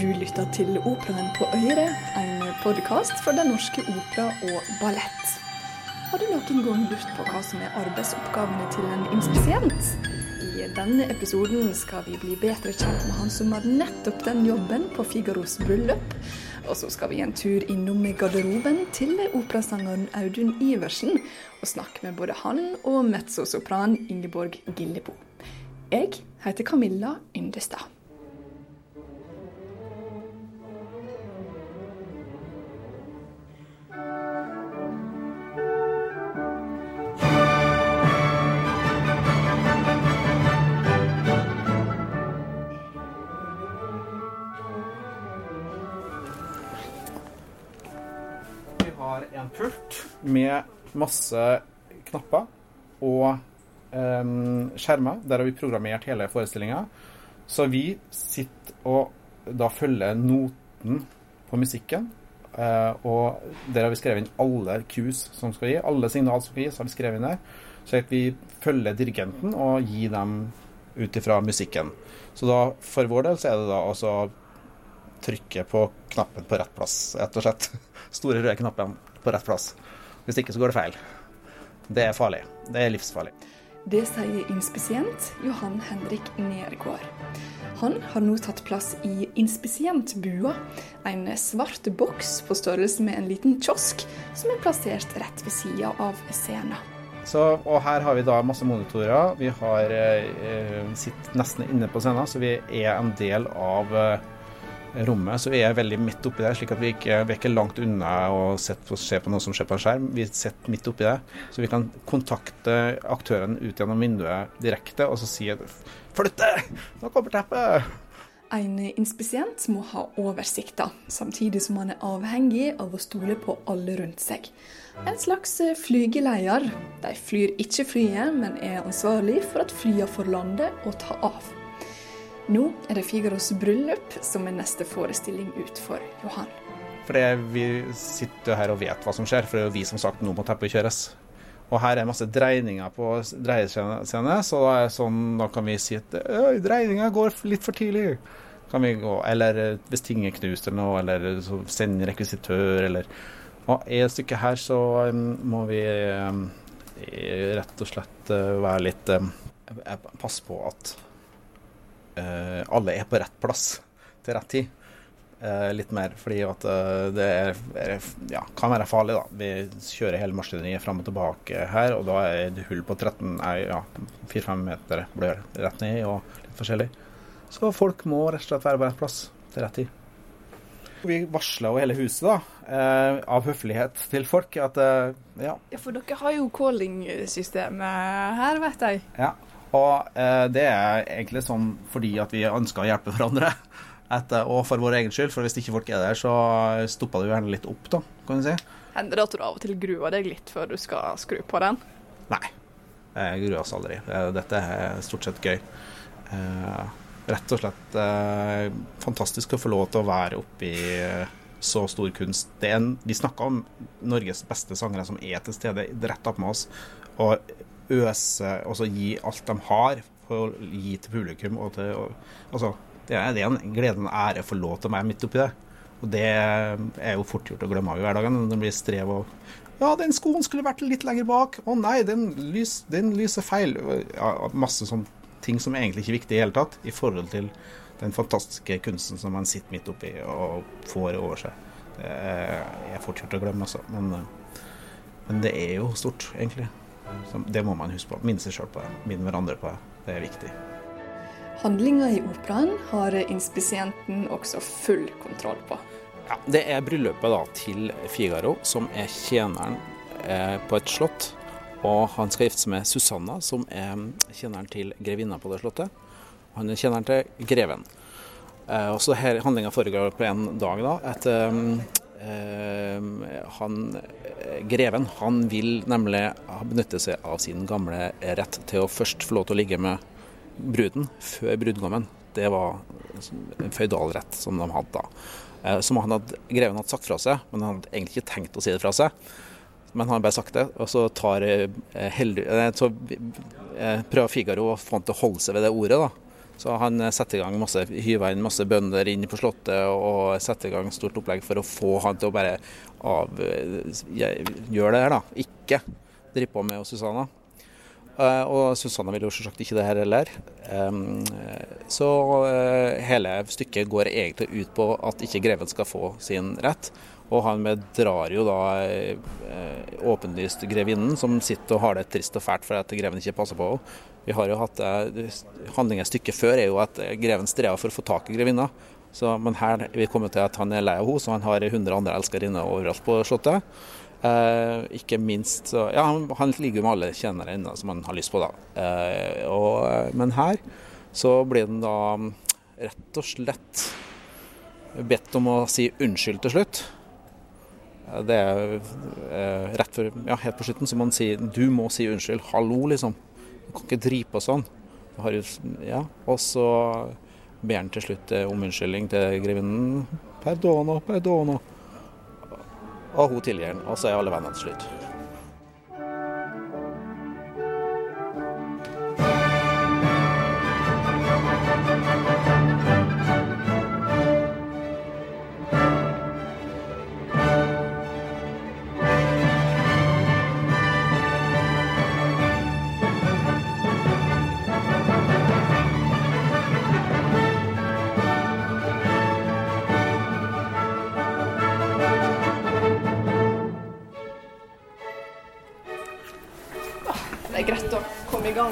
Du lytter til Operaen på Øyre, en podkast for Den norske opera og ballett. Har du noen gang lurt på hva som er arbeidsoppgavene til en inspisient? I denne episoden skal vi bli bedre kjent med han som har nettopp den jobben på Figaros bryllup. Og så skal vi en tur innom garderoben til operasangeren Audun Iversen og snakke med både han og mezzosopran Ingeborg Gillebo. Jeg heter Camilla Yndestad. Med masse knapper og em, skjermer. Der har vi programmert hele forestillinga. Så vi sitter og da følger noten på musikken. eh, og der har vi skrevet inn alle cues som skal gi. Alle signal som skal gis, har vi skrevet inn der. Så vi følger dirigenten og gir dem ut ifra musikken. Så da, for vår del så er det da altså trykke på knappen på rett plass, rett og slett. Store røde knappen på rett plass. Hvis ikke så går det feil. Det er farlig. Det er livsfarlig. Det sier inspisient Johan Henrik Nergård. Han har nå tatt plass i Inspisientbua, en svart boks på størrelse med en liten kiosk, som er plassert rett ved sida av scenen. Så, og her har vi da masse monitorer. Vi har eh, sitter nesten inne på scenen, så vi er en del av eh, rommet. Så er jeg veldig midt oppi der, slik at vi ikke, vi er ikke langt unna på, se på noe som skjer på en skjerm. Vi sitter midt oppi det, så vi kan kontakte aktøren ut gjennom vinduet direkte og så si at Flytt deg! Nå kommer teppet! En inspisient må ha oversikter, samtidig som han er avhengig av å stole på alle rundt seg. En slags flygeleier. De flyr ikke flyet, men er ansvarlig for at flyene får lande og ta av. Nå er det Figaros bryllup som er neste forestilling ut for Johan. For vi sitter jo her og vet hva som skjer, for det er jo vi som sagt nå må teppekjøres. Og her er masse dreininger på dreiescene, så da, sånn, da kan vi si at «Øy, dreininga går litt for tidlig. Gå, eller eh, hvis ting er knust eller noe, eller så sende rekvisitør, eller Og i et stykke her så um, må vi um, rett og slett uh, være litt um, Passe på at alle er på rett plass til rett tid. Eh, litt mer, fordi at eh, det er, er, ja, kan være farlig. da. Vi kjører hele maskineriet fram og tilbake her, og da er det hull på 13, ja, 4-5 meter blør rett ned og litt forskjellig. Så folk må rett og slett være på rett plass til rett tid. Vi varsler jo hele huset da, eh, av høflighet til folk at eh, ja, Ja, for dere har jo calling-systemet her, vet jeg. Ja, og eh, det er egentlig sånn fordi at vi ønsker å hjelpe hverandre. Etter, og for vår egen skyld, for hvis ikke folk er der, så stopper det jo gjerne litt opp, da, kan du si. Hender det at du av og til gruer deg litt før du skal skru på den? Nei, jeg gruer oss aldri. Eh, Dette er stort sett gøy. Eh, rett og slett eh, fantastisk å få lov til å være oppi eh, så stor kunst. Det er en, vi snakker om Norges beste sangere som er til stede rett opp med oss, og øse, og så gi alt de har for å gi til publikum. Og til, og, altså, det er, en glede og en ære få lov til meg midt oppi det. Og det er jo fort gjort å glemme av i hverdagen når det blir strev og Ja, den skoen skulle vært litt lenger bak. Å nei, den, lys, den lyser feil. Ja, masse sånne ting som egentlig ikke er viktig i hele tatt, i forhold til den fantastiske kunsten som man sitter midt oppi og får over seg. Det er fort gjort å glemme, altså. Men, men det er jo stort, egentlig. Så det må man huske på. Minne seg sjøl på det. Minne hverandre på det. Det er viktig. Handlinga i operaen har inspisienten også full kontroll på. Ja, det er bryllupet da, til Figaro, som er tjeneren eh, på et slott. Og han skal gifte seg med Susanna, som er tjeneren til grevinna på det slottet. Han er tjeneren til greven. Eh, og så her Handlinga foregår på en dag. da, at eh, han, Greven han vil nemlig benytte seg av sin gamle rett til å først få lov til å ligge med bruden før brudgommen. Det var en føydalrett som de hadde da. Eh, Som han hadde, greven hadde sagt fra seg, men han hadde egentlig ikke tenkt å si det fra seg. Men han hadde bare sagt det, og så, tar, eh, heldig, eh, så eh, prøver Figaro å få han til å holde seg ved det ordet. da. Så han setter i gang masse, hyver inn masse bønder inn på Slottet og setter i gang stort opplegg for å få han til å bare av, gjøre det her, da. Ikke drive på med Susanna. Uh, og Susanna vil jo selvsagt ikke det her heller. Så hele stykket går egentlig ut på at ikke greven skal få sin rett. Og han bedrar jo da eh, åpenlyst grevinnen, som sitter og har det trist og fælt for at greven ikke passer på henne. Vi har jo hatt Handlingen i stykket før er jo at greven strever for å få tak i grevinna. Så, men her er vi kommet til at han er lei av henne, så han har 100 andre elskerinner overalt på Slottet. Eh, ikke minst så, Ja, han, han ligger med alle tjenerne som han har lyst på, da. Eh, og, men her så blir han da rett og slett bedt om å si unnskyld til slutt. Det er eh, rett før, ja, helt på slutten så man sier du må si unnskyld. Hallo, liksom. Du kan ikke drive på sånn. Ja, og så ber han til slutt eh, om unnskyldning til grevinnen. Perdono, perdono. Og hun tilgir han, og så er alle vennene til slutt.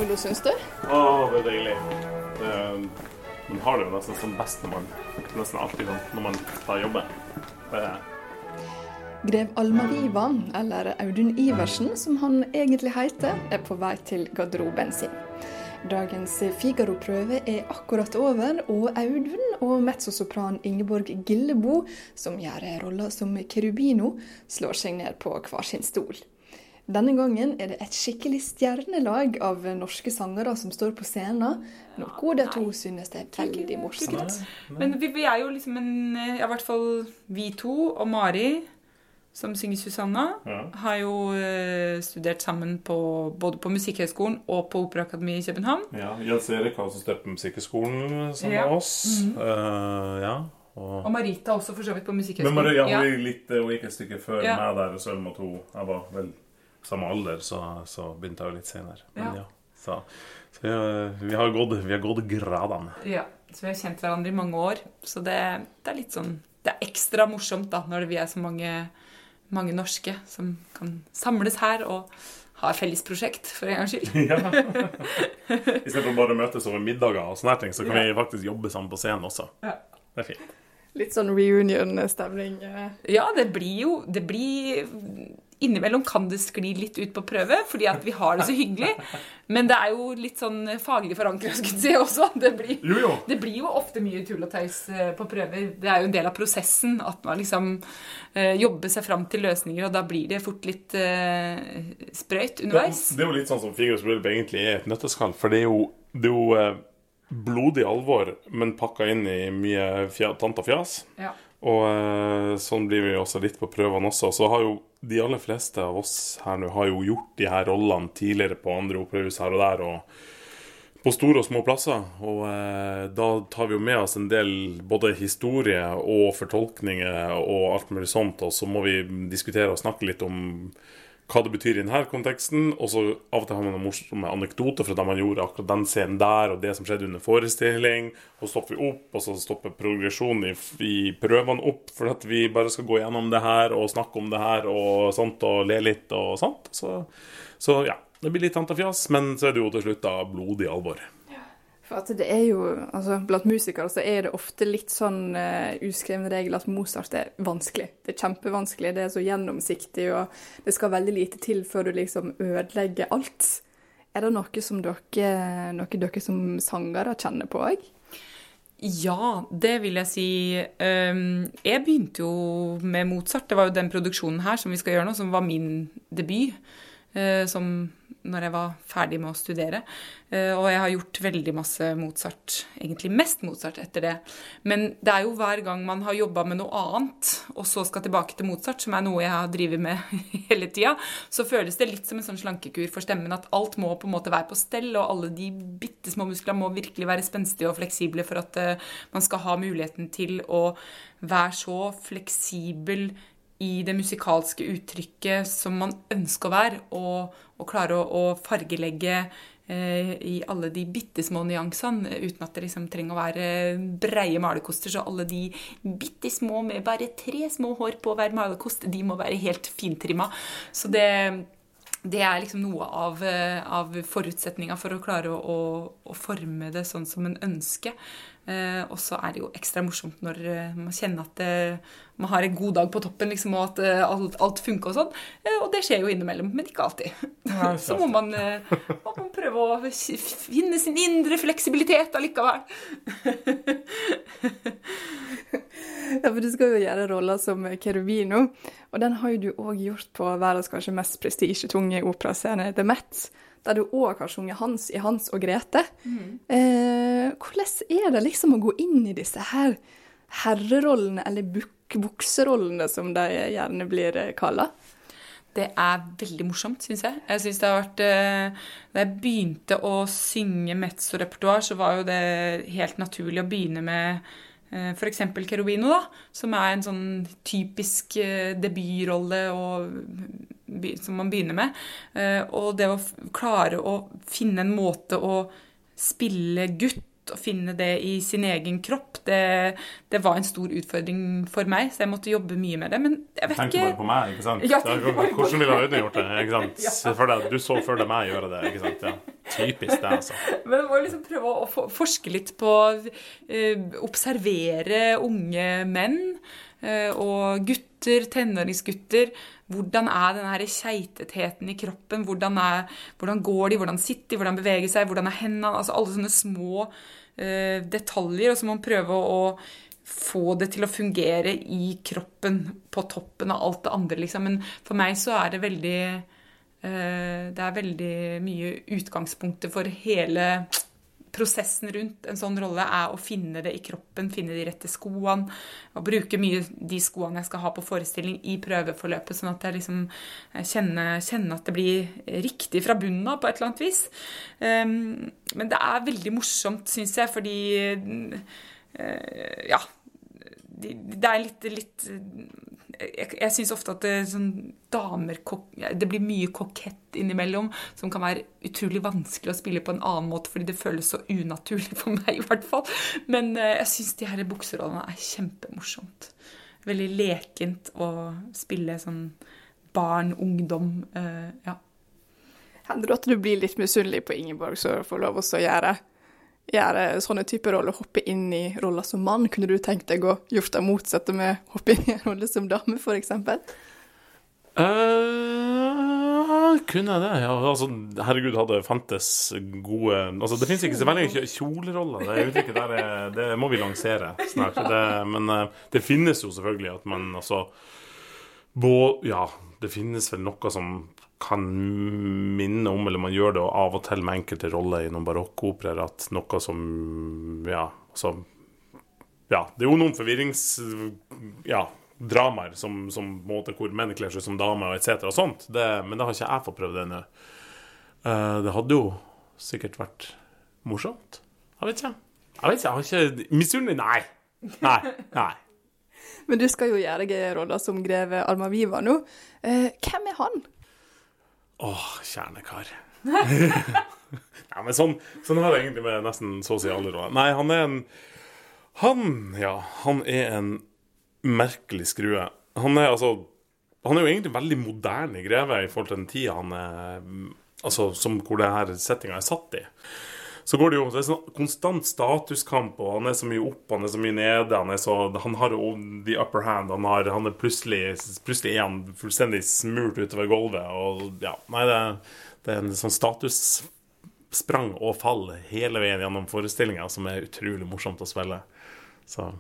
Du, syns du? Å, det er deilig. Det, man har det jo nesten som best når man nesten alltid når man tar jobben. Grev Grev Almaviva, eller Audun Iversen som han egentlig heter, er på vei til garderoben sin. Dagens Figaro-prøve er akkurat over, og Audun og mezzosopran Ingeborg Gillebo, som gjør rolla som Kerubino, slår seg ned på hver sin stol. Denne gangen er det et skikkelig stjernelag av norske sangere som står på scenen. Noe de to synes det er veldig morsomt. Men vi, vi, er jo liksom en I hvert fall vi to og Mari, som synger Susanna, ja. har jo uh, studert sammen på, både på Musikkhøgskolen og på Operaakademiet i København. Ja, Jens Erik har også studert på Musikkhøgskolen sammen ja. med oss. Mm -hmm. uh, ja. Og, og, Marita også for så vidt på Musikkhøgskolen. Men Maria, ja. hun, gikk et stykke før ja. meg der, og så måtte hun Jeg var vel samme alder, så, så begynte jeg jo litt senere. Men ja. Så, så vi, vi, har gått, vi har gått gradene. Ja, så vi har kjent hverandre i mange år. Så det, det, er litt sånn Det er ekstra morsomt da, når vi er så mange, mange norske som kan samles her og ha felles prosjekt, for en gangs skyld. ja. Istedenfor bare å møtes over middager og sånne ting, så kan ja. vi faktisk jobbe sammen på scenen også. Ja. Det er fint. Litt sånn reunion-stemning. Eh. Ja, det blir jo Det blir Innimellom kan det skli litt ut på prøve, fordi at vi har det så hyggelig. Men det er jo litt sånn faglig forankret si også. Det blir, jo, jo. det blir, jo ofte mye tull og tøys eh, på prøver. Det er jo en del av prosessen at man liksom eh, jobber seg fram til løsninger, og da blir det fort litt eh, sprøyt underveis. Det, det, er jo litt sånn som Figaros bryllup egentlig er et nøtteskall. For det er jo, det er jo eh, blodig alvor, men pakka inn i mye tant og fjas. Ja. Og eh, sånn blir vi også litt på prøvene også. Så har jo de aller fleste av oss her nå har jo gjort de her rollene tidligere på andre operahus her og der. og på store og små plasser. Og eh, da tar vi jo med oss en del både historie og fortolkninger og alt mulig sånt. Og så må vi diskutere og snakke litt om hva det betyr i denne konteksten. Og så av og til har man noen morsomme anekdoter fra da man gjorde akkurat den scenen der, og det som skjedde under forestilling. Og så stopper vi opp, og så stopper progresjonen i, i, prøvene opp for at vi bare skal gå gjennom det her og snakke om det her og sånt, og le litt og sånt. Så, så ja, det blir litt tantafjas, men så er det jo til slutt da blodig alvor. For det er jo, altså Blant musikere så er det ofte litt sånn uh, uskrevne regler at Mozart er vanskelig. Det er kjempevanskelig, det er så gjennomsiktig, og det skal veldig lite til før du liksom ødelegger alt. Er det noe som dere, noe dere som sangere kjenner på òg? Ja, det vil jeg si. Um, jeg begynte jo med Mozart. Det var jo den produksjonen her som vi skal gjøre nå, som var min debut. eh, som når jeg var ferdig med å studere. Eh, og jeg har gjort veldig masse Mozart, egentlig mest Mozart etter det. Men det er jo hver gang man har jobba med noe annet, og så skal tilbake til Mozart, som er noe jeg har drevet med hele tida, så føles det litt som en sånn slankekur for stemmen. At alt må på en måte være på stell, og alle de bitte små musklene må virkelig være spenstige og fleksible for at uh, man skal ha muligheten til å være så fleksibel i det musikalske uttrykket som man ønsker å være, og, og klare å, å fargelegge eh, i alle de bitte små nyansene, uten at det liksom trenger å være breie malerkoster. Så alle de bitte små med bare tre små hår på hver malerkost, de må være helt fintrimma. Så det det er liksom noe av, eh, av forutsetninga for å klare å, å, å, forme det sånn som en ønsker. Eh, og så er det jo ekstra morsomt når eh, man kjenner at eh, man har en god dag på toppen, liksom, og at alt, alt, funker og sånn. Og det skjer jo innimellom, men ikke alltid. Nei, så må man, må man, prøve å finne sin indre fleksibilitet allikevel. ja, for du skal jo gjøre rolla som Kerubino, og den har jo du òg gjort på verdens kanskje mest prestisjetunge operascene, The Met der du òg har sunget Hans i Hans og Grete. Mm. Eh, hvordan er det liksom å gå inn i disse her herrerollene, eller buk bukserollene som de gjerne blir eh, kalla? Det er veldig morsomt, syns jeg. Jeg synes det har vært eh, Da jeg begynte å synge mezzo-repertoar, så var jo det helt naturlig å begynne med F.eks. Kerubino, da, som er en sånn typisk eh, debutrolle som man begynner med. Eh, og det å klare å finne en måte å spille gutt å finne det i sin egen kropp, det, det, var en stor utfordring for meg, så jeg måtte jobbe mye med det. Men jeg vet ikke Tenk bare på meg, ikke sant? Ja, Hvordan ville Audun gjort det? ikke sant? Ja. For det, du så før deg meg gjøre det. ikke sant? Ja. Typisk det, altså. Men jeg må liksom prøve å forske litt på uh, Observere unge menn uh, og gutter, tenåringsgutter hvordan er den her keitetheten i kroppen? Hvordan, er, hvordan, går de? Hvordan sitter de? Hvordan beveger seg? Hvordan er hendene? Altså alle sånne små detaljer. Og så må man prøve å, få det til å fungere i kroppen på toppen av alt det andre, liksom. Men for meg så er det veldig uh, Det er veldig mye utgangspunktet for hele prosessen rundt en sånn rolle er å finne det i kroppen, finne de rette skoene. Og bruke mye de skoene jeg skal ha på forestilling i prøveforløpet, sånn at jeg liksom kjenner, kjenner at det blir riktig fra bunnen av på et eller annet vis. Um, men det er veldig morsomt, syns jeg, fordi uh, Ja. Det, det er litt, litt jeg, jeg syns ofte at det, sånn damer Det blir mye kokett innimellom, som kan være utrolig vanskelig å spille på en annen måte, fordi det føles så unaturlig for meg, i hvert fall. Men uh, jeg syns de her bukserollene er kjempemorsomt. Veldig lekent å spille sånn barn, ungdom. Uh, ja. Hender det at du blir litt misunnelig på Ingeborg som får lov å gjøre gjøre sånne typer roller, hoppe inn i roller som mann? Kunne du tenkt deg å gjort det motsatte med å hoppe inn i en rolle som dame, f.eks.? Uh, kunne jeg det? Ja, altså, herregud, hadde fantes gode Altså, det fins ikke så veldig kjoleroller. Det uttrykket der er, det må vi lansere snart. Det, men uh, det finnes jo selvfølgelig at man altså bå, Ja, det finnes vel noe som kan minne om, eller man gjør det av og til med enkelte roller i noen barokkoperaer, at noe som Ja, altså Ja, det er jo noen forvirrings... Ja, dramaer som, som måte, hvor menn kler seg som damer, etc. og sånt. Det, men det har ikke jeg fått prøvd ennå. Uh, det hadde jo sikkert vært morsomt. Jeg vet ikke. Jeg vet ikke, jeg har ikke Misunnelig? Nei. Nei. Nei. Men du skal jo gjøre rolla som greve Almaviva nå. Uh, hvem er han? Åh, kjernekar. Nei, men sånn, sånn har det egentlig med nesten så å si alle råd. Nei, han er en Han, ja. Han er en merkelig skrue. Han er altså Han er jo egentlig veldig moderne greve i forhold til den tida han er Altså som hvor det her settinga er satt i så går det jo Det er sånn konstant statuskamp, og han er så mye opp, han er så mye nede. Han, er så, han har jo the upper hand. Han, har, han er plutselig, plutselig er han fullstendig smurt utover gulvet. Og ja, nei, det, det er en sånn statussprang og fall hele veien gjennom forestillinga som er utrolig morsomt å spille. Så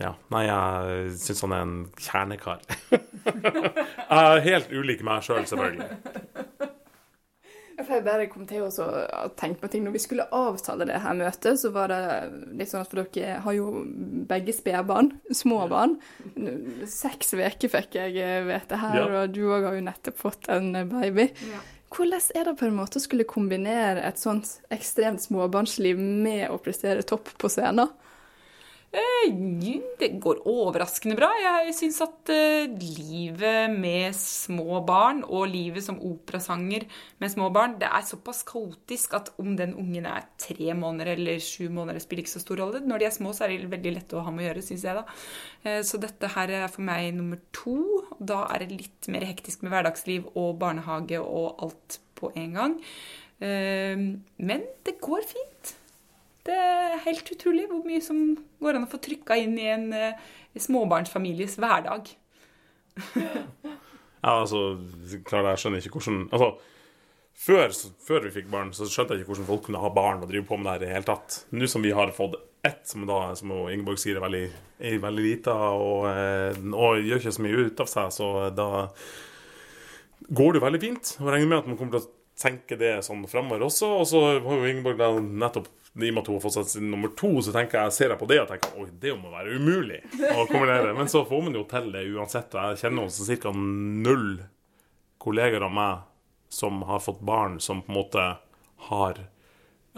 ja. Nei, jeg syns han er en kjernekar. jeg er helt ulik meg sjøl, selv, selvfølgelig. Jeg bare kom til å tenke på ting. Når vi skulle avtale det her møtet, så var det litt sånn at for dere har jo begge spedbarn, små barn. Seks uker fikk jeg vite her, ja. og du òg har jo nettopp fått en baby. Ja. Hvordan er det på en måte å skulle kombinere et sånt ekstremt småbarnsliv med å prestere topp på scenen? Eh, det går overraskende bra. Jeg syns at uh, livet med små barn, og livet som operasanger med små barn, det er såpass kaotisk at om den ungen er tre måneder eller sju måneder, spiller ikke så stor rolle. Når de er små, så er det veldig lett å ha med å gjøre, syns jeg, da. Uh, så dette her er for meg nummer to. Da er det litt mer hektisk med hverdagsliv og barnehage og alt på en gang. Men det går fint. Det er helt utrolig hvor mye som går an å få trykka inn i en uh, småbarnsfamilies hverdag. ja, altså, klar, jeg skjønner ikke hvordan Altså, før, før, vi fikk barn, så skjønte jeg ikke hvordan folk kunne ha barn og drive på med det her i det hele tatt. Nå som vi har fått ett, som da, som Ingeborg sier, er veldig, er veldig lita og, eh, og, gjør ikke så mye ut av seg, så da går det veldig fint. Og regner med at man kommer til å tenke det sånn framover også. Og så har jo Ingeborg nettopp i og med at hun har fått seg sin nummer to, så tenker jeg, ser jeg på det og tenker oi, det må være umulig å kombinere. Men så får man jo til det uansett. Og jeg kjenner også ca. null kolleger av meg som har fått barn som på en måte har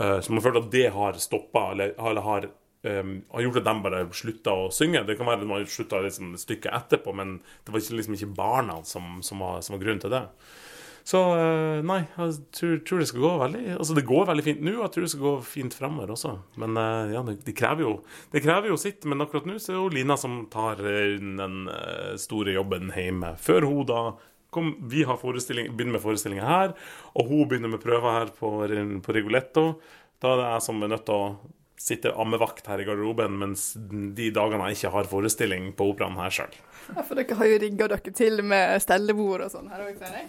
uh, Som har følt at det har stoppa, eller, eller har, um, har gjort at de bare slutta å synge. Det kan være at man slutta liksom, stykket etterpå, men det var liksom ikke barna som, som, var, som var grunnen til det. Så eh, nei, jeg tror, tror, det skal gå veldig Altså det går veldig fint nå, og jeg tror det skal gå fint fremover også. Men eh, ja, det, krever jo, det krever jo sitt. Men akkurat nå så er det jo Lina som tar eh, den store jobben hjemme. Før hun da kom, Vi har begynner med forestillinger her, og hun begynner med prøver her på, på Rigoletto. Da er det jeg som er nødt til å sitter ammevakt her i garderoben, mens de dagene jeg ikke har forestilling på operaen her sjøl. Ja, for dere har jo rigga dere til med stellebord og sånn her òg, ser jeg.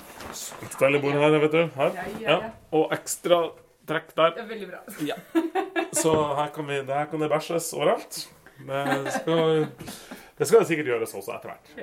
Stellebord her, vet du. Her. Ja, ja, ja. Og ekstra trekk der. Det er veldig bra. Ja. Så her kan, vi, her kan det bæsjes overalt. Det skal, det skal det sikkert gjøres også etter hvert.